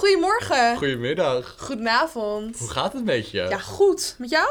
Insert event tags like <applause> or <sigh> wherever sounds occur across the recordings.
Goedemorgen. Goedemiddag. Goedenavond. Hoe gaat het met je? Ja, goed. Met jou?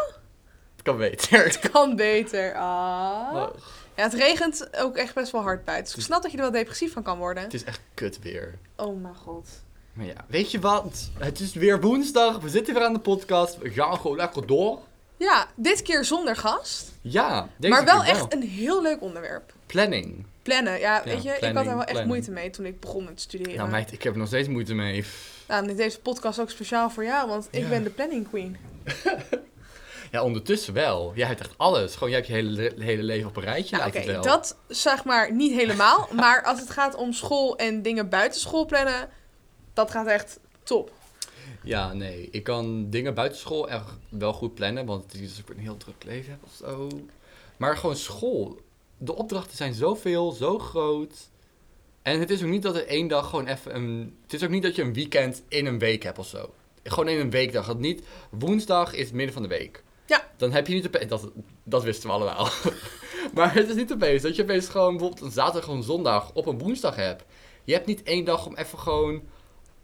Het kan beter. Het kan beter. Ah. Oh, Ja, het regent ook echt best wel hard buiten. Dus ik snap dat je er wel depressief van kan worden. het is echt kut weer. Oh mijn god. Maar ja, weet je wat? Het is weer woensdag. We zitten weer aan de podcast. We gaan gewoon lekker door. Ja, dit keer zonder gast. Ja, deze maar wel keer echt een heel leuk onderwerp. Planning. Plannen. Ja, weet je, ik had er wel echt planning. moeite mee toen ik begon met studeren. Nou meid, ik heb er nog steeds moeite mee. Nou, deze podcast ook speciaal voor jou, want ik Ja. ben de planning queen. <laughs> Ja, ondertussen wel. Jij hebt echt alles. Gewoon, jij hebt je hele, hele leven op een rijtje, Nou, het wel. dat zeg maar niet helemaal. <laughs> maar als het gaat om school en dingen buiten school plannen, dat gaat echt top. Ja, nee. Ik kan dingen buiten school echt wel goed plannen. Want het is een heel druk leven heb of zo. Maar gewoon school. De opdrachten zijn zoveel, zo groot. En het is ook niet dat er één dag gewoon even een... Het is ook niet dat je een weekend in een week hebt of zo. Gewoon in een weekdag. Dat niet... Woensdag is het midden van de week. Ja. Dan heb je niet opeens... Dat, dat wisten we allemaal. <laughs> maar het is niet opeens dat je opeens gewoon bijvoorbeeld een zaterdag of een zondag op een woensdag hebt. Je hebt niet één dag om even gewoon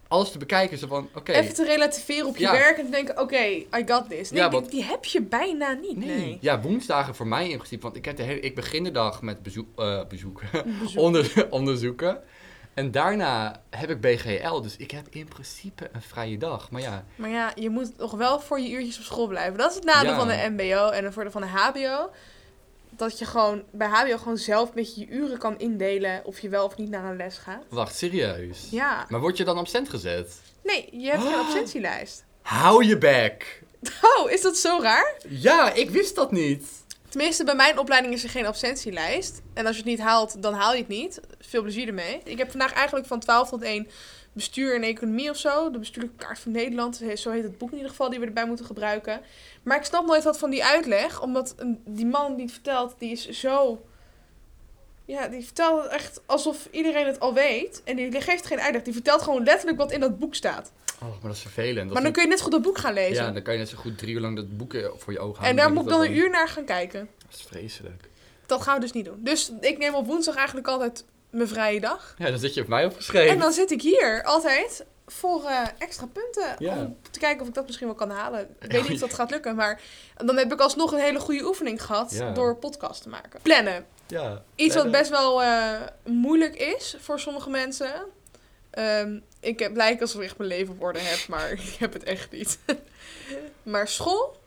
alles te bekijken. Zo van, oké... Even te relativeren op je Ja. werk en te denken, oké, I got this. Nee, Ja, die- want- die heb je bijna niet. Nee. Nee. Ja, woensdagen voor mij in principe. Want ik, heb de hele, ik begin de dag met bezoek, eh, bezoeken. Bezoek. <laughs> Onder, onderzoeken. En daarna heb ik BGL. Dus ik heb in principe een vrije dag. Maar ja, Maar ja, je moet nog wel voor je uurtjes op school blijven. Dat is het nadeel Ja. van de mbo en het voordeel van de hbo. Dat je gewoon bij hbo gewoon zelf een beetje je uren kan indelen of je wel of niet naar een les gaat. wacht, serieus? Ja. Maar word je dan absent gezet? Nee, je hebt geen Ah. absentielijst. Hou je bek! Oh, is dat zo raar? Ja, ik wist dat niet. Tenminste, bij mijn opleiding is er geen absentielijst. En als je het niet haalt, dan haal je het niet. Veel plezier ermee. Ik heb vandaag eigenlijk van 12 tot 1 bestuur en economie of zo. De bestuurlijke kaart van Nederland. Zo heet het boek in ieder geval die we erbij moeten gebruiken. Maar ik snap nooit wat van die uitleg. Omdat een- die man die het vertelt, die is zo... Ja, die vertelt het echt alsof iedereen het al weet. En die geeft geen uitleg. Die vertelt gewoon letterlijk wat in dat boek staat. Oh, maar dat is vervelend. Dat maar dan kun je net goed dat boek gaan lezen. Ja, dan kan je net zo goed drie uur lang dat boek eh, voor je ogen en houden. daar denk moet ik dan een uur naar gaan kijken. Dat is vreselijk. Dat gaan we dus niet doen. Dus ik neem op woensdag eigenlijk altijd mijn vrije dag. Ja, dan zit je op mij opgeschreven. En dan zit ik hier altijd voor eh, extra punten. Ja. Om te kijken of ik dat misschien wel kan halen. Ik weet niet of dat gaat lukken. Maar dan heb ik alsnog een hele goede oefening gehad Ja. door podcast te maken. Plannen. Ja. Iets wat best wel eh, moeilijk is voor sommige mensen. Ehm, ik heb lijkt alsof ik echt mijn leven op orde heb, maar <laughs> ik heb het echt niet. <laughs> maar school?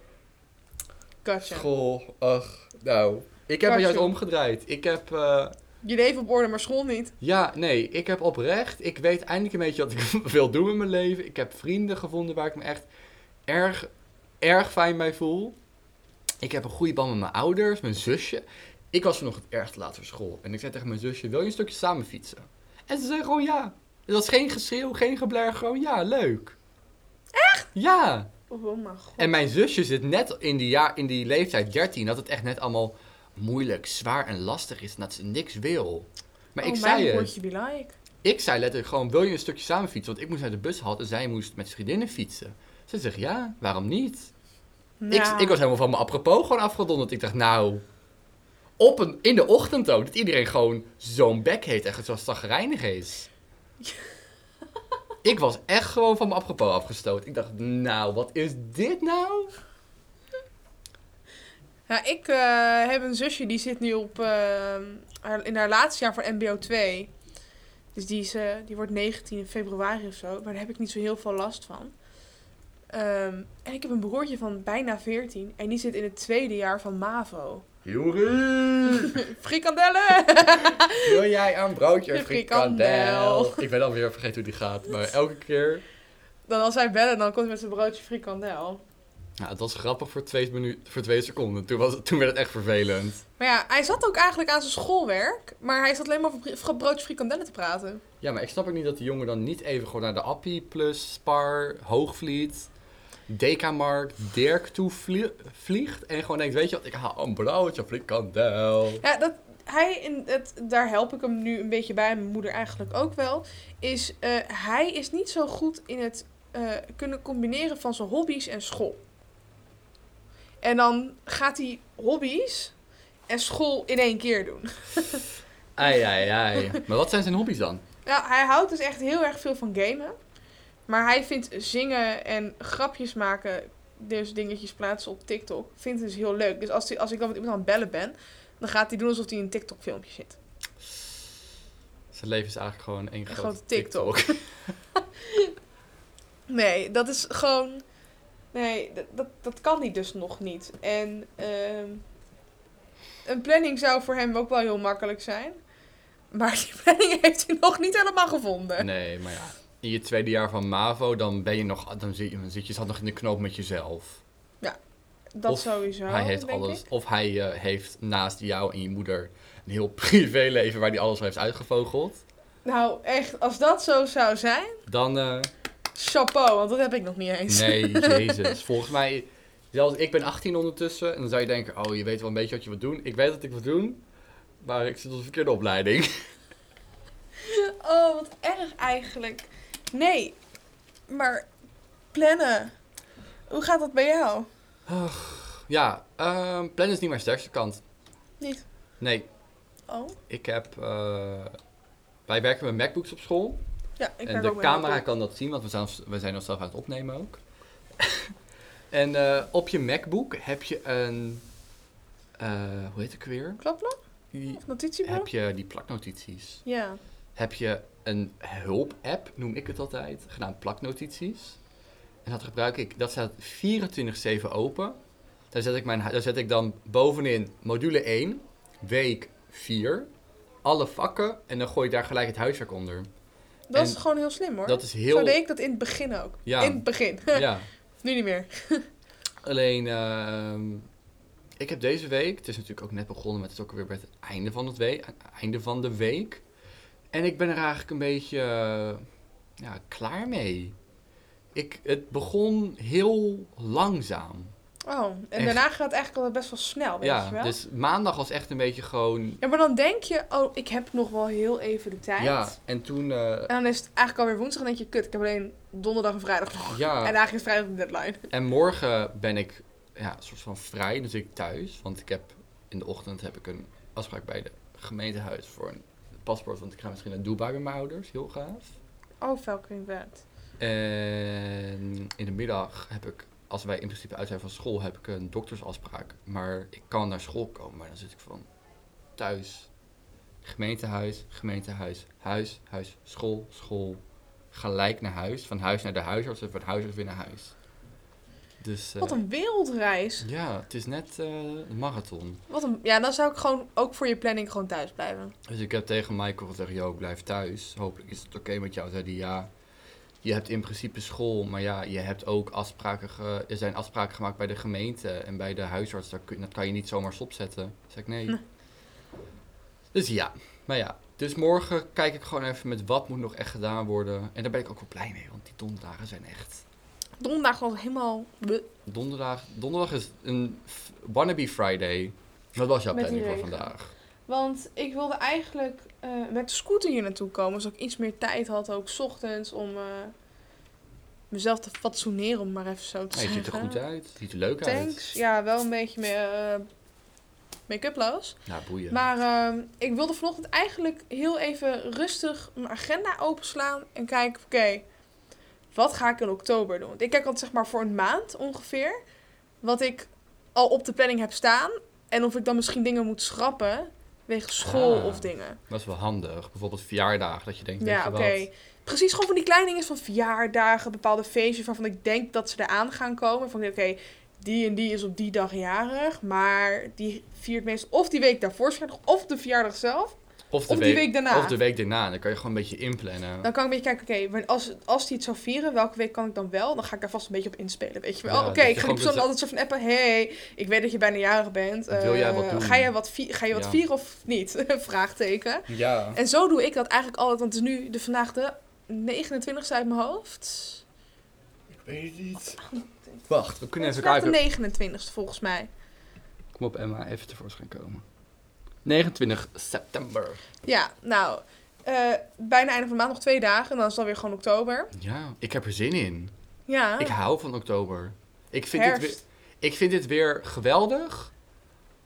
Gotcha. School, ach, nou. Ik heb het juist omgedraaid. Ik heb, eh, Je leven op orde, maar school niet. ja, nee, ik heb oprecht, ik weet eindelijk een beetje wat ik <laughs> wil doen met mijn leven. Ik heb vrienden gevonden waar ik me echt erg, erg fijn bij voel. Ik heb een goede band met mijn ouders, mijn zusje. Ik was nog het erg te laat voor school. En ik zei tegen mijn zusje, wil je een stukje samen fietsen? En ze zei gewoon ja. Het was geen geschreeuw, geen gebler, gewoon ja, leuk. Echt? Ja. Oh, oh mijn god. En mijn zusje zit net in die, jaar, in die leeftijd 13, dat het echt net allemaal moeilijk, zwaar en lastig is en dat ze niks wil. Maar ik oh, zei mijn het. like. Ik zei letterlijk gewoon, wil je een stukje samen fietsen? Want ik moest naar de bushalte en zij moest met vriendinnen fietsen. Ze zegt, ja, waarom niet? Ik, Nou, ik was helemaal van mijn apropos gewoon afgedonderd. Ik dacht, nou, op een, in de ochtend ook, dat iedereen gewoon zo'n bek heet en zo zagrijnig is. <laughs> ik was echt gewoon van mijn apropos afgestoten. Ik dacht, nou, wat is dit nou? Ja, ik eh, heb een zusje die zit nu op, eh, in haar laatste jaar voor MBO 2. Dus die, is, eh, die wordt 19 in februari of zo. Maar daar heb ik niet zo heel veel last van. Ehm, en ik heb een broertje van bijna 14. En die zit in het tweede jaar van MAVO. Juri, <laughs> Frikandellen! wil jij een broodje frikandel. Ik ben alweer vergeten hoe die gaat, maar elke keer... dan als wij bellen, dan komt hij met zijn broodje frikandel. Ja, het was grappig voor twee, minu- voor twee seconden. Toen, was, het- toen werd het echt vervelend. Maar ja, hij zat ook eigenlijk aan zijn schoolwerk. Maar hij zat alleen maar over bri- broodje frikandellen te praten. Ja, maar ik snap ook niet dat die jongen dan niet even gewoon naar de Appie plus Spar, Hoogvliet, Dekamarkt, Dirk toe vlie- vliegt. En gewoon denkt, weet je wat, ik haal een broodje frikandel. Ja, dat, hij, in het, daar help ik hem nu een beetje bij, mijn moeder eigenlijk ook wel. Is eh, hij is niet zo goed in het eh, kunnen combineren van zijn hobby's en school. En dan gaat hij hobby's en school in één keer doen. <laughs> Ai, ai, ai. Maar wat zijn zijn hobby's dan? Nou, hij houdt dus echt heel erg veel van gamen. Maar hij vindt zingen en grapjes maken, dus dingetjes plaatsen op TikTok, vindt hij dus heel leuk. Dus als, hij, als ik dan met iemand aan het bellen ben, dan gaat hij doen alsof hij in een TikTok filmpje zit. Zijn leven is eigenlijk gewoon één grote grote TikTok. TikTok. <laughs> Nee, dat is gewoon. Nee, dat, dat, dat kan hij dus nog niet. En ehm, een planning zou voor hem ook wel heel makkelijk zijn. Maar die <laughs> planning heeft hij nog niet helemaal gevonden. Nee, maar ja. In je tweede jaar van MAVO, dan ben je nog, dan zit, je- dan zit je zat nog in de knoop met jezelf. Dat Of sowieso. hij heeft alles. ik. Of hij eh, heeft naast jou en je moeder een heel <laughs> privéleven waar hij alles heeft uitgevogeld. Nou, echt, als dat zo zou zijn, Dan, eh, chapeau, want dat heb ik nog niet eens. nee, <laughs> jezus. Volgens mij, zelfs ik ben 18 ondertussen. En dan zou je denken, oh, je weet wel een beetje wat je wilt doen. Ik weet wat ik wil doen, maar ik zit op de verkeerde opleiding. <laughs> Oh, wat erg eigenlijk. Nee, maar plannen. Hoe gaat dat bij jou? Ja, ehm plannen is niet mijn sterkste kant. Niet. Nee, Oh, ik heb... eh, wij werken met MacBooks op school. Ja, ik en de ook camera kan dat zien, want we zijn, we zijn nog zelf aan het opnemen ook. <laughs> en eh, op je MacBook heb je een... eh, hoe heet het weer? Klapblok? Die, Of heb je die plaknotities. Ja. Heb je een hulp-app, noem ik het altijd, genaamd plaknotities. En dat gebruik ik, dat staat 24-7 open. Daar zet, ik mijn, daar zet ik dan bovenin module 1, week 4, alle vakken en dan gooi ik daar gelijk het huiswerk onder. Dat En is gewoon heel slim hoor. Dat is Zo heel... deed ik dat in het begin ook. Ja. In het begin. <laughs> Ja, nu niet meer. <laughs> alleen ehm, ik heb deze week, het is natuurlijk ook net begonnen met het ook weer bij het einde van, het week, einde van de week. En ik ben er eigenlijk een beetje eh, ja, klaar mee. Ik, het begon heel langzaam. Oh, en daarna gaat het eigenlijk altijd best wel snel, weet je ja, wel? dus maandag was echt een beetje gewoon... Ja, maar dan denk je, oh, ik heb nog wel heel even de tijd. Ja, en toen... eh, En dan is het eigenlijk alweer woensdag en denk je, kut, ik heb alleen donderdag en vrijdag nog. ja, En eigenlijk is vrijdag de deadline. En morgen ben ik ja, soort van vrij, dus ik thuis. Want ik heb in de ochtend heb ik een afspraak bij de gemeentehuis voor een paspoort. Want ik ga misschien naar Dubai met mijn ouders, heel gaaf. Oh, Falcon Vet. En in de middag heb ik, als wij in principe uit zijn van school, heb ik een doktersafspraak. Maar ik kan naar school komen, maar dan zit ik van thuis. Gemeentehuis, gemeentehuis, huis, huis, school, school. Gelijk naar huis, van huis naar de huisarts en van huisarts weer naar huis. Dus, eh, Wat een wereldreis. ja, het is net eh, een marathon. Wat een... Ja, dan zou ik gewoon ook voor je planning gewoon thuis blijven. Dus ik heb tegen Michael gezegd, yo, blijf thuis. Hopelijk is het oké met jou. Zei hij, ja, je hebt in principe school, maar ja, je hebt ook afspraken, ge- er zijn afspraken gemaakt bij de gemeente en bij de huisarts. Dat, kun, dat kan je niet zomaar stopzetten. Zeg ik, nee. Nee. Dus ja, maar ja. Dus morgen kijk ik gewoon even met wat moet nog echt gedaan worden. En daar ben ik ook wel blij mee, want die donderdagen zijn echt... Donderdag was helemaal... Donderdag, donderdag is een wannabe Friday. Wat was jouw planning voor vandaag? Want ik wilde eigenlijk eh, met de scooter hier naartoe komen. Zodat ik iets meer tijd had, ook 's ochtends, om eh, mezelf te fatsoeneren, om maar even zo te Ja, je zeggen. ziet er goed uit. Ziet er leuk uit. Thanks. Ja, wel een beetje meer eh, make-uploos. Ja, boeien. Maar ehm, ik wilde vanochtend eigenlijk heel even rustig mijn agenda openslaan en kijken, oké, wat ga ik in oktober doen? Want ik kijk altijd zeg maar voor een maand ongeveer, wat ik al op de planning heb staan. En of ik dan misschien dingen moet schrappen, wegens school Ah. of dingen. Dat is wel handig. Bijvoorbeeld verjaardag, dat je denkt, Ja, oké. Precies gewoon van die kleine dingen van verjaardagen, bepaalde feestjes waarvan ik denk dat ze eraan gaan komen. Van oké, die en die is op die dag jarig, maar die viert meestal of die week daarvoor of de verjaardag zelf. Of de, Of die week daarna. Of de week daarna. Dan kan je gewoon een beetje inplannen. Dan kan ik een beetje kijken, oké, wanneer- als, als die het zou vieren, welke week kan ik dan wel? Dan ga ik daar vast een beetje op inspelen, weet je wel. Ja, oké, ik ga die persoon altijd zo van appen, hey, ik weet dat je bijna jarig bent. Wil jij wat Eh, doen? Ga je wat, vi- ga je wat Ja. vieren of niet? <laughs> Vraagteken. Ja. En zo doe ik dat eigenlijk altijd, want het is nu de, vandaag de 29ste uit mijn hoofd. Ik weet het niet. Wacht, we kunnen Het is even kijken. de 29ste volgens mij. Kom op Emma, even tevoorschijn komen. 29 september. Ja, nou, eh, bijna einde van de maand nog twee dagen. En dan is het alweer gewoon oktober. Ja, ik heb er zin in. Ja, Ik hou van oktober. Ik vind, dit weer, ik vind dit weer geweldig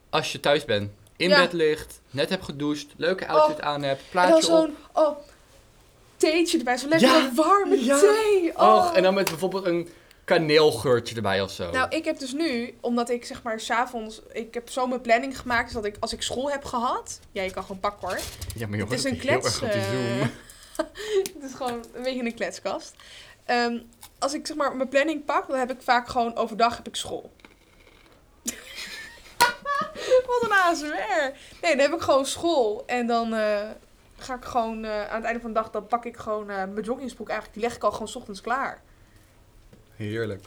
als je thuis bent. In Ja. bed ligt, net hebt gedoucht, leuke outfit aan hebt, En dan plaatje op. oh, theetje erbij. Zo lekker Ja, warme ja. thee. Oh. Och, en dan met bijvoorbeeld een kaneelgeurtje erbij of zo. Nou, ik heb dus nu, omdat ik zeg maar s'avonds... Ik heb zo mijn planning gemaakt, dus dat ik als ik school heb gehad... Ja, je kan gewoon pakken hoor. ja, maar joh, Het is een heel erg klets. op die eh, <laughs> het is gewoon een beetje een kletskast. Ehm, als ik zeg maar mijn planning pak, dan heb ik vaak gewoon overdag heb ik school. <laughs> Wat een ASMR. Nee, dan heb ik gewoon school. En dan eh, ga ik gewoon eh, aan het einde van de dag, dan pak ik gewoon mijn joggingsbroek eigenlijk. Die leg ik al gewoon 's ochtends klaar. Heerlijk.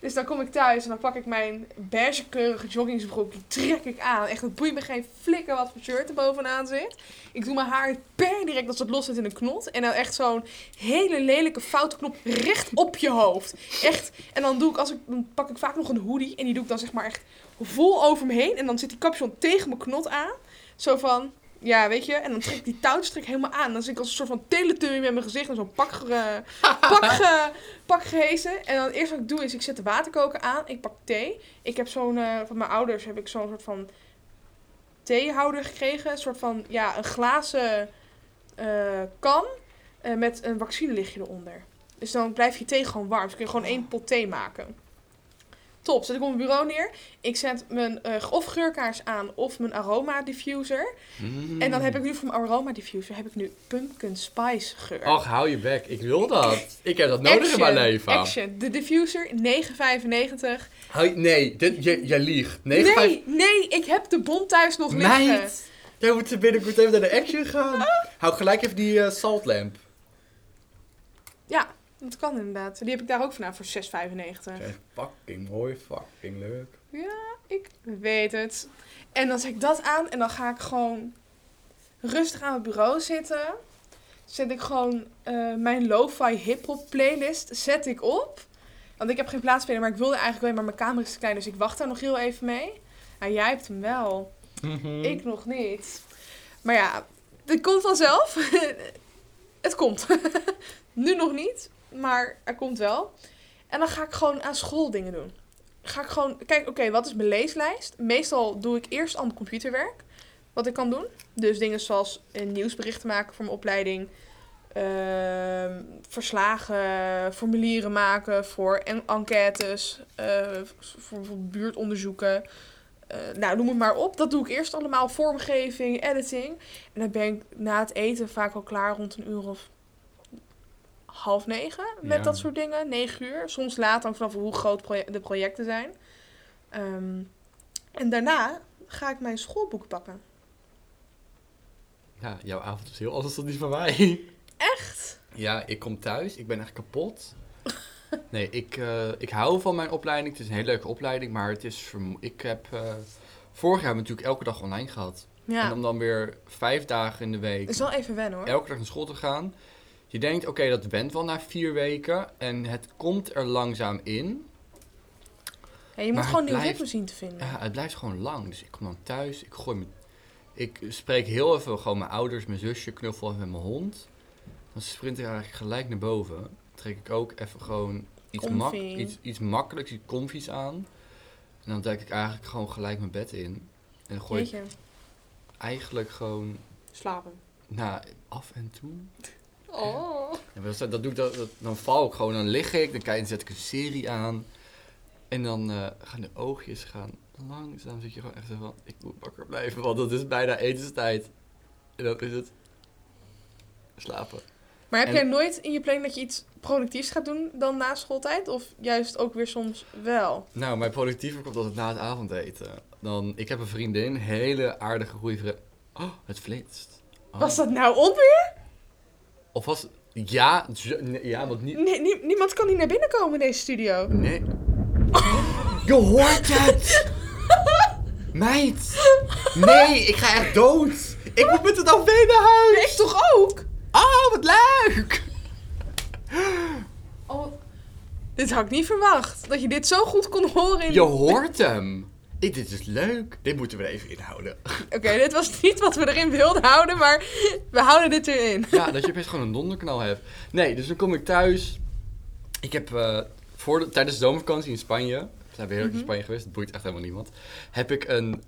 Dus dan kom ik thuis en dan pak ik mijn beigekleurige joggingsbroek. Die trek ik aan. Echt, het boeit me geen flikker wat voor shirt er bovenaan zit. Ik doe mijn haar per direct als het los zit in een knot. En dan echt zo'n hele lelijke foute knop recht op je hoofd. Echt. En dan, doe ik als ik, dan pak ik vaak nog een hoodie. En die doe ik dan zeg maar echt vol over me heen. En dan zit die capuchon tegen mijn knot aan. Zo van, ja weet je. En dan trek ik die touwtjes trek ik helemaal aan. Dan zit ik als een soort van teletubby met mijn gezicht. En zo'n pak, ge, <laughs> pak, ge, pak gehezen. En dan het eerste wat ik doe is, ik zet de waterkoker aan. Ik pak thee. Ik heb zo'n, eh, van mijn ouders heb ik zo'n soort van theehouder gekregen. Een soort van, ja, een glazen eh, kan. eh, met een vaccinelichtje eronder. Dus dan blijft je thee gewoon warm. Dus kun je gewoon één pot thee maken. Top, zet ik op mijn bureau neer. Ik zet mijn eh, of geurkaars aan of mijn aroma diffuser. Mm. En dan heb ik nu voor mijn aroma diffuser heb ik nu pumpkin spice geur. Och, hou je bek. Ik wil dat. Ik heb dat nodig in mijn leven. Action. De diffuser, 9,95. Hou je- nee, dit, je, je liegt. 9, Nee, nee, ik heb de bon thuis nog liggen. Meid! Jij moet binnenkort even naar de action gaan. Hou gelijk even die eh, saltlamp. Ja, dat kan inderdaad. Die heb ik daar ook vandaan voor 6,95. Echt fucking mooi, fucking leuk. Ik weet het. En dan zet ik dat aan en dan ga ik gewoon rustig aan het bureau zitten. Zet ik gewoon eh, mijn lo-fi hip-hop playlist zet ik op. Want ik heb geen plaatspeler, maar ik wilde eigenlijk alleen maar mijn kamer is te klein, dus ik wacht daar nog heel even mee. Nou, jij hebt hem wel. Mhm. Ik nog niet. Maar ja, <laughs> het komt vanzelf. het komt. nu nog niet, maar er komt wel. En dan ga ik gewoon aan school dingen doen. Ga ik gewoon, kijk, oké, wat is mijn leeslijst? Meestal doe ik eerst aan computerwerk. Wat ik kan doen. Dus dingen zoals een nieuwsberichten maken voor mijn opleiding. ehm, verslagen, formulieren maken voor en- enquêtes. eh, voor, voor buurtonderzoeken. Eh, nou, noem het maar op. Dat doe ik eerst allemaal. Vormgeving, editing. En dan ben ik na het eten vaak al klaar rond een uur of half negen. Met Ja. dat soort dingen. Negen uur. Soms later, hangt vanaf hoe groot proje- de projecten zijn. Ehm, en daarna ga ik mijn schoolboek pakken. Ja, jouw avond is heel anders dan die van mij. Echt? Ja, ik kom thuis. Ik ben echt kapot. Nee, ik, eh, ik hou van mijn opleiding. Het is een hele leuke opleiding, maar het is Ik heb eh, vorig jaar natuurlijk elke dag online gehad. En om dan weer vijf dagen in de week is wel even wennen hoor. elke dag naar school te gaan. Je denkt, oké, dat went wel na vier weken. En het komt er langzaam in. Ja, je moet gewoon nieuw ritme zien te vinden. Ja, het blijft gewoon lang. Dus ik kom dan thuis, ik gooi me... Ik spreek heel even gewoon mijn ouders, mijn zusje, knuffel even met mijn hond. Dan sprint ik eigenlijk gelijk naar boven. Dan trek ik ook even gewoon iets, mak iets, iets makkelijks, iets comfies aan. En dan duik ik eigenlijk gewoon gelijk mijn bed in. En dan gooi ik eigenlijk gewoon, slapen. nou, af en toe. Oh. Ja, dat, dat doe ik, dat, dat- dan val ik gewoon, dan lig ik, dan, kijk, dan zet ik een serie aan. En dan eh, gaan de oogjes gaan langzaam, zit je gewoon echt zo van, ik moet wakker blijven, want het is bijna etenstijd. En dan is het slapen. Maar heb En- jij nooit in je planning dat je iets productiefs gaat doen dan na schooltijd? Of juist ook weer soms wel? Nou, mijn productiever komt altijd na het avondeten. Dan, ik heb een vriendin, hele aardige, goede vriendin. Oh, het flitst. Oh. Was dat nou onweer? Of was het... Ja, nee, ja, want niet... Nee, nie- niemand kan hier naar binnen komen in deze studio. Nee. <laughs> Je hoort het! <laughs> Meid! Nee, ik ga echt dood! Ik moet met het OV naar huis! Ik toch ook? Oh, wat leuk! Oh, dit had ik niet verwacht. Dat je dit zo goed kon horen in... Je hoort hem! Ik, dit is leuk. Dit moeten we er even inhouden. <laughs> Oké, dit was niet wat we erin wilden houden, maar we houden dit erin. Ja, dat je best gewoon een donderknal hebt. Nee, dus dan kom ik thuis. Ik heb eh, voor de, tijdens de zomervakantie in Spanje... We zijn weer heerlijk in Mhm. Spanje geweest. Het boeit echt helemaal niemand. Heb ik een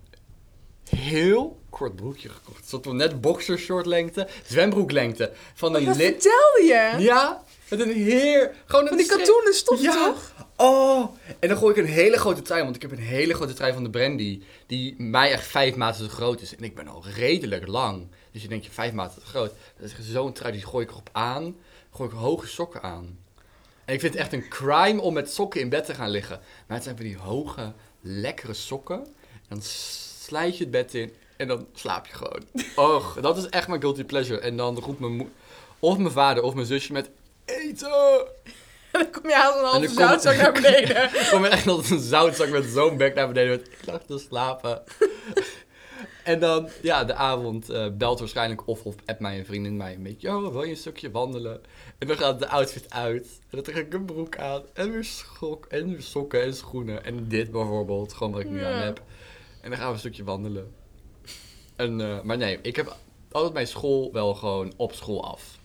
heel kort broekje gekocht. Het zat wel net boxershortlengte, zwembroeklengte. Van Oh, een dat lid. vertelde je. Ja, met een heer. Gewoon een Van die streep- katoenen stof, Ja. toch? Oh, en dan gooi ik een hele grote trui, want ik heb een hele grote trui van de Brandy, die mij echt vijf maten te groot is. En ik ben al redelijk lang. Dus je denkt, je vijf maten te groot. Dat is zo'n trui, die gooi ik erop aan, gooi ik hoge sokken aan. En ik vind het echt een crime om met sokken in bed te gaan liggen. Maar het zijn van die hoge, lekkere sokken. En dan slijt je het bed in en dan slaap je gewoon. <laughs> Och, dat is echt mijn guilty pleasure. En dan roept mijn of mijn vader of mijn zusje met eten. <laughs> Dan kom je aan zo'n En halve zoutzak naar <laughs> beneden. Ik kom echt als een zoutzak met zo'n bek naar beneden. Met, ik lag te slapen. <laughs> en dan, ja, de avond eh, belt waarschijnlijk of of appt mij een vriendin mij een beetje. Yo, wil je een stukje wandelen? En dan gaat de outfit uit. En dan trek ik een broek aan. En weer schok. En weer sokken en schoenen. En dit bijvoorbeeld. Gewoon wat ik nu Ja. aan heb. En dan gaan we een stukje wandelen. En, eh, maar nee, ik heb altijd mijn school wel gewoon op school af.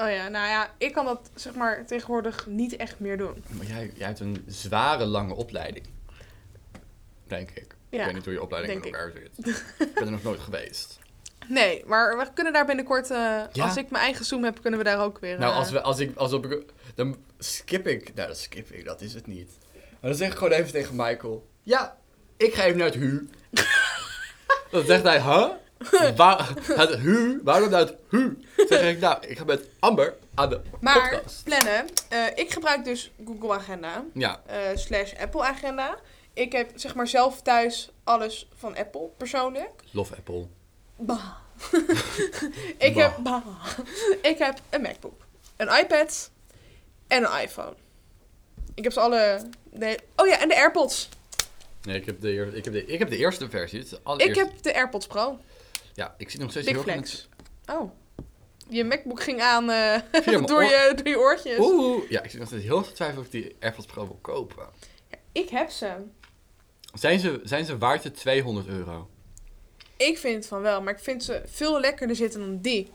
Oh ja, nou ja, ik kan dat zeg maar tegenwoordig niet echt meer doen. Maar jij, jij hebt een zware, lange opleiding. Denk ik. Ik weet niet hoe je opleiding in elkaar zit. Ik ben er nog nooit geweest. <laughs> Nee, maar we kunnen daar binnenkort, eh, Ja. als ik mijn eigen Zoom heb, kunnen we daar ook weer... Nou, eh, als, we, als, ik, als op ik... Dan skip ik... Nou, dat skip ik. Dat is het niet. Maar dan zeg ik gewoon even tegen Michael... Ja, ik ga even naar het hu. <laughs> dan zegt hij... Huh? <laughs> Waar, het hu? Waarom het hu? Zeg ik... Nou, ik ga met Amber aan de Maar podcast. plannen, eh, ik gebruik dus Google Agenda, Ja, eh, slash Apple Agenda. Ik heb zeg maar zelf thuis alles van Apple, persoonlijk. love Apple. Bah. <laughs> ik, Bah. heb, bah. ik heb een MacBook, een iPad en een iPhone. Ik heb ze alle... Nee. Oh ja, en de AirPods. Nee, ik heb de, ik heb de, ik heb de eerste versie. Het de Ik heb de AirPods Pro. Ja, ik zit nog steeds Big heel erg flex. Oh. Je MacBook ging aan eh, <laughs> door, oor- je, door je oortjes. Oeh, ja, ik zit nog steeds heel erg te twijfelen of ik die AirPods Pro wil kopen. Ik heb ze. Zijn ze, zijn ze waard de 200 euro? Ik vind het van wel, maar ik vind ze veel lekkerder zitten dan die.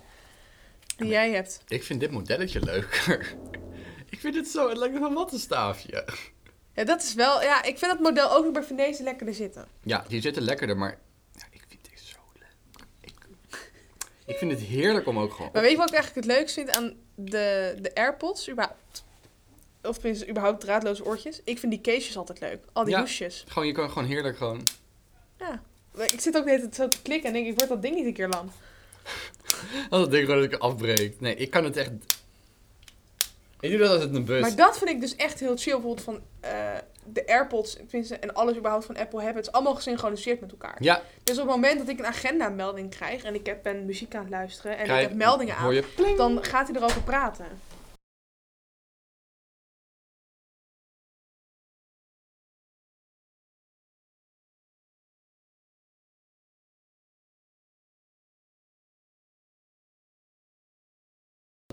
Die Ja, jij hebt. Ik vind dit modelletje leuker. <laughs> ik vind het zo, het lijkt een wattenstaafje. Ja, dat is wel... Ja, ik vind het model ook nog bij Vanese lekkerder zitten. Ja, die zitten lekkerder, maar ja, ik vind dit zo leuk. Ik, ik vind het heerlijk om ook gewoon... Maar weet je wat ik eigenlijk het leukst vind aan de, de AirPods überhaupt? Of tenminste, überhaupt draadloze oortjes. Ik vind die cases altijd leuk. Al die Ja. hoesjes. Gewoon, je kan gewoon heerlijk gewoon... Ja. Ik zit ook de hele tijd zo te klikken en denk ik, word dat ding niet een keer lam? Dat ding gewoon dat ik afbreek. Nee, ik kan het echt... Ik doe dat als het een bus... Maar dat vind ik dus echt heel chill. Bijvoorbeeld van eh, de AirPods en alles überhaupt van Apple hebben. Het is allemaal gesynchroniseerd met elkaar. Ja, Dus op het moment dat ik een agenda-melding krijg en ik heb, ben muziek aan het luisteren en krijg- ik heb meldingen hoor aan, je pling. dan gaat hij erover praten.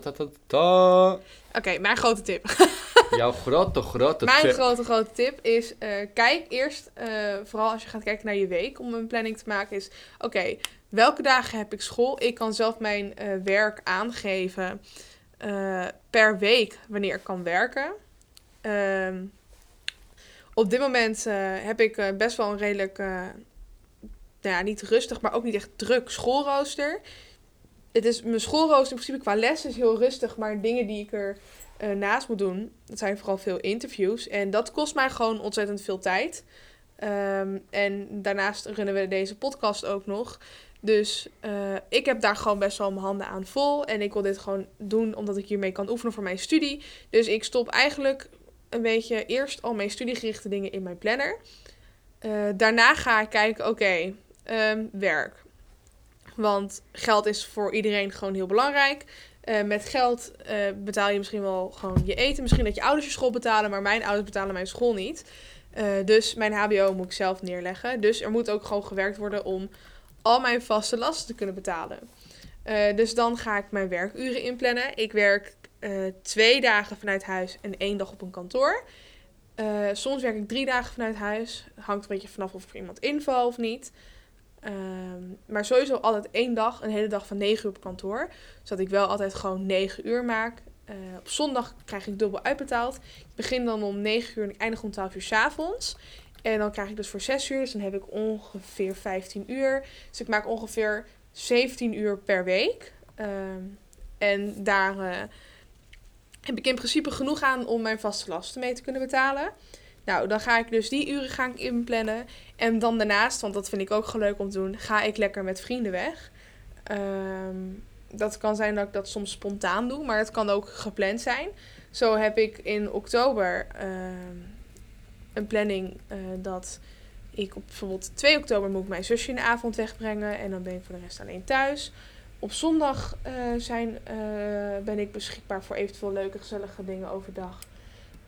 Ta, ta, ta. Oké, mijn grote tip. <laughs> Jouw grote, grote Mijn tip. grote, grote tip is: eh, kijk eerst, eh, vooral als je gaat kijken naar je week om een planning te maken, is: oké, welke dagen heb ik school? Ik kan zelf mijn eh, werk aangeven per week wanneer ik kan werken. Ehm, op dit moment heb ik best wel een redelijk, nou ja, niet rustig, maar ook niet echt druk schoolrooster. Het is mijn schoolrooster in principe qua les is heel rustig, maar dingen die ik er eh, naast moet doen, dat zijn vooral veel interviews. En dat kost mij gewoon ontzettend veel tijd. Ehm, en daarnaast runnen we deze podcast ook nog. Dus eh, ik heb daar gewoon best wel mijn handen aan vol. En ik wil dit gewoon doen omdat ik hiermee kan oefenen voor mijn studie. Dus ik stop eigenlijk een beetje eerst al mijn studiegerichte dingen in mijn planner. Eh, daarna ga ik kijken, oké, ehm, werk. Want geld is voor iedereen gewoon heel belangrijk. Eh, met geld eh, betaal je misschien wel gewoon je eten. Misschien dat je ouders je school betalen, maar mijn ouders betalen mijn school niet. Eh, dus mijn HBO moet ik zelf neerleggen. Dus er moet ook gewoon gewerkt worden om al mijn vaste lasten te kunnen betalen. Dus dan ga ik mijn werkuren inplannen. Ik werk twee dagen vanuit huis en één dag op een kantoor. Soms werk ik drie dagen vanuit huis. Hangt een beetje vanaf of er iemand invalt of niet. Ehm, maar sowieso altijd één dag, een hele dag van 9 uur op kantoor. Zodat ik wel altijd gewoon 9 uur maak. Eh, op zondag krijg ik dubbel uitbetaald. Ik begin dan om 9 uur en ik eindig om 12 uur s avonds. En dan krijg ik dus voor 6 uur, dus dan heb ik ongeveer 15 uur. Dus ik maak ongeveer 17 uur per week. Ehm, en daar eh, heb ik in principe genoeg aan om mijn vaste lasten mee te kunnen betalen. Nou, dan ga ik dus die uren ga ik inplannen. En dan daarnaast, want dat vind ik ook gewoon leuk om te doen, ga ik lekker met vrienden weg. Ehm, dat kan zijn dat ik dat soms spontaan doe, maar het kan ook gepland zijn. Zo heb ik in oktober ehm, een planning eh, dat ik op bijvoorbeeld 2 oktober moet mijn zusje in de avond wegbrengen en dan ben ik voor de rest alleen thuis. Op zondag eh, zijn, eh, ben ik beschikbaar voor eventueel leuke, gezellige dingen overdag.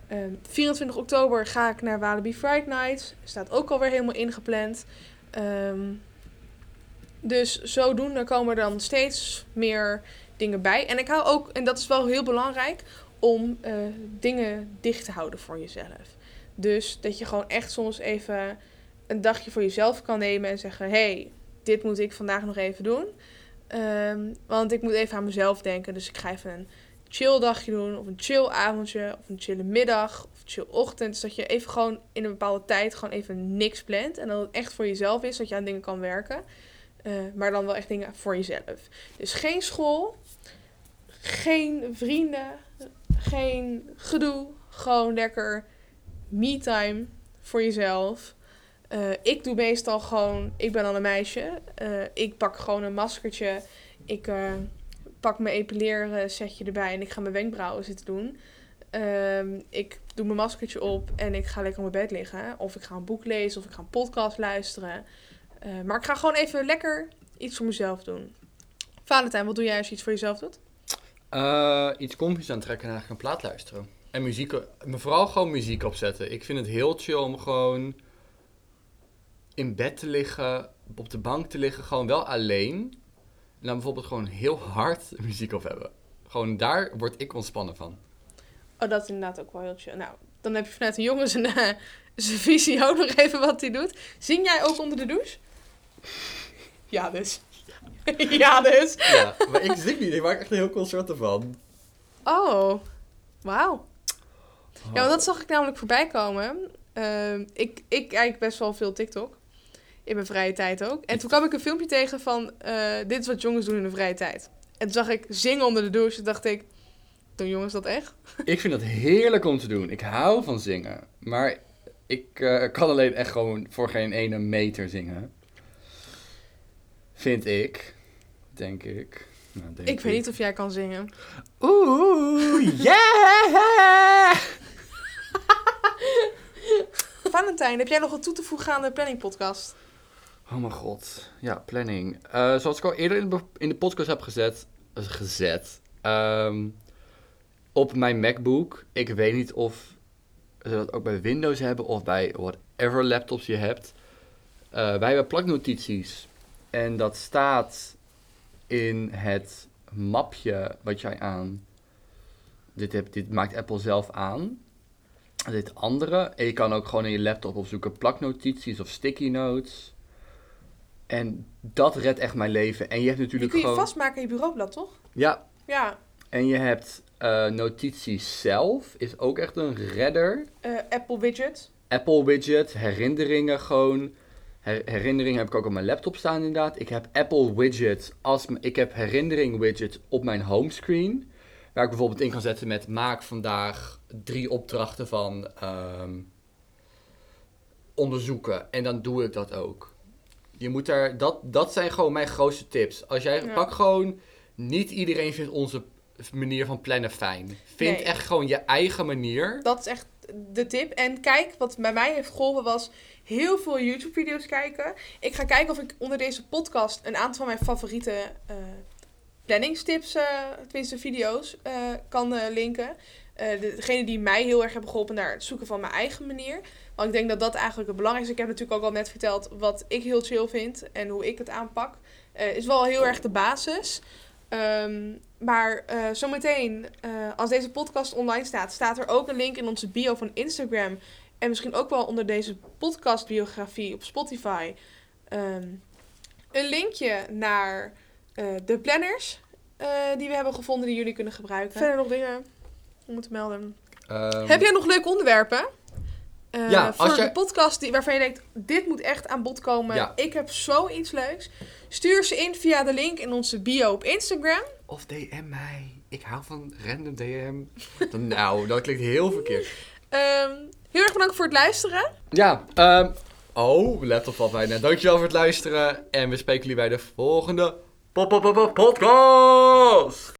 Ehm 24 oktober ga ik naar Walibi Friday Night. Staat ook alweer helemaal ingepland. Ehm, dus zodoende komen er dan steeds meer dingen bij. En ik hou ook, en dat is wel heel belangrijk, om eh, dingen dicht te houden voor jezelf. Dus dat je gewoon echt soms even een dagje voor jezelf kan nemen en zeggen: hey, dit moet ik vandaag nog even doen. Ehm, want ik moet even aan mezelf denken. Dus ik ga even een chill dagje doen. Of een chill avondje. Of een chille middag. Of chill ochtend. Dus dat je even gewoon in een bepaalde tijd gewoon even niks plant. En dat het echt voor jezelf is. Dat je aan dingen kan werken. Eh, maar dan wel echt dingen voor jezelf. Dus geen school. Geen vrienden. Geen gedoe. Gewoon lekker me-time voor jezelf. Eh, ik doe meestal gewoon, ik ben al een meisje. Eh, ik pak gewoon een maskertje. Ik pak mijn epileersetje erbij en ik ga mijn wenkbrauwen zitten doen. Ehm, ik doe mijn maskertje op en ik ga lekker op mijn bed liggen. Of ik ga een boek lezen of ik ga een podcast luisteren. Eh, maar ik ga gewoon even lekker iets voor mezelf doen. Valentijn, wat doe jij als je iets voor jezelf doet? Eh, iets kompjes aantrekken en eigenlijk een plaat luisteren. En muziek, maar vooral gewoon muziek opzetten. Ik vind het heel chill om gewoon in bed te liggen, op de bank te liggen, gewoon wel alleen. Dan bijvoorbeeld gewoon heel hard <laughs> muziek op hebben. Gewoon daar word ik ontspannen van. Oh, dat is inderdaad ook wel heel chill. Nou, dan heb je vanuit een jongen zijn, zijn visie ook nog even wat hij doet. Zing jij ook onder de douche? Ja, dus. <laughs> ja, dus. Ja, maar ik zing niet. Ik maak echt een heel concert ervan. Oh, wauw. Ja, want dat zag ik namelijk voorbij komen. Ehm, ik, ik kijk best wel veel TikTok. In mijn vrije tijd ook. En toen kwam ik een filmpje tegen van... eh, dit is wat jongens doen in de vrije tijd. En toen zag ik zingen onder de douche. Toen dacht ik... Doen jongens dat echt? Ik vind dat heerlijk om te doen. Ik hou van zingen. Maar ik eh, kan alleen echt gewoon voor geen ene meter zingen. Vind ik. Denk ik. Nou, denk Ik weet niet of jij kan zingen. Oeh, <laughs> yeah! Valentijn, heb jij nog wat toe te voegen aan de planning podcast? Oh mijn god. Ja, planning. Eh, zoals ik al eerder in de, podcast heb gezet. eh, gezet ehm, op mijn MacBook. Ik weet niet of ze dat ook bij Windows hebben of bij whatever laptops je hebt. Eh, wij hebben plaknotities. En dat staat in het mapje wat jij aan. Dit, dit maakt Apple zelf aan. Dit andere. En je kan ook gewoon in je laptop opzoeken plaknotities of sticky notes. En dat redt echt mijn leven. En je hebt Die natuurlijk kun je gewoon. vastmaken in je bureaublad, toch? Ja, Ja. en je hebt eh, notities zelf. Is ook echt een redder. Eh, Apple Widget. Apple widget, herinneringen gewoon. Her- herinneringen heb ik ook op mijn laptop staan inderdaad. Ik heb Apple widget als ik heb herinnering widget op mijn homescreen. Waar ik bijvoorbeeld in kan zetten met maak vandaag drie opdrachten van ehm, onderzoeken. En dan doe ik dat ook. Je moet daar, dat, dat zijn gewoon mijn grootste tips. Als jij Ja. pak gewoon, niet iedereen vindt onze manier van plannen fijn. Vind Nee. echt gewoon je eigen manier. Dat is echt de tip. En kijk, wat bij mij heeft geholpen was heel veel YouTube-video's kijken. Ik ga kijken of ik onder deze podcast een aantal van mijn favoriete eh planningstips, eh tenminste video's, eh, kan linken. Degene die mij heel erg hebben geholpen naar het zoeken van mijn eigen manier. Want ik denk dat dat eigenlijk het belangrijkste is. Ik heb natuurlijk ook al net verteld wat ik heel chill vind en hoe ik het aanpak. Eh, is wel heel erg de basis. Ehm, maar eh, zometeen, eh, als deze podcast online staat, staat er ook een link in onze bio van Instagram. En misschien ook wel onder deze podcastbiografie op Spotify. ehm, een linkje naar eh, de planners eh, die we hebben gevonden die jullie kunnen gebruiken. Verder nog dingen om te melden. Ehm, Heb jij nog leuke onderwerpen? Eh, Ja, voor de podcast die, waarvan je denkt, dit moet echt aan bod komen. Ja. Ik heb zoiets leuks. Stuur ze in via de link in onze bio op Instagram. Of DM mij. Ik hou van random DM. Nou, dat klinkt heel verkeerd. Ehm, heel erg bedankt voor het luisteren. Ja, ehm oh, laptop valt bijna. Dankjewel voor het luisteren. En we spreken jullie bij de volgende pop pop pop pop podcast.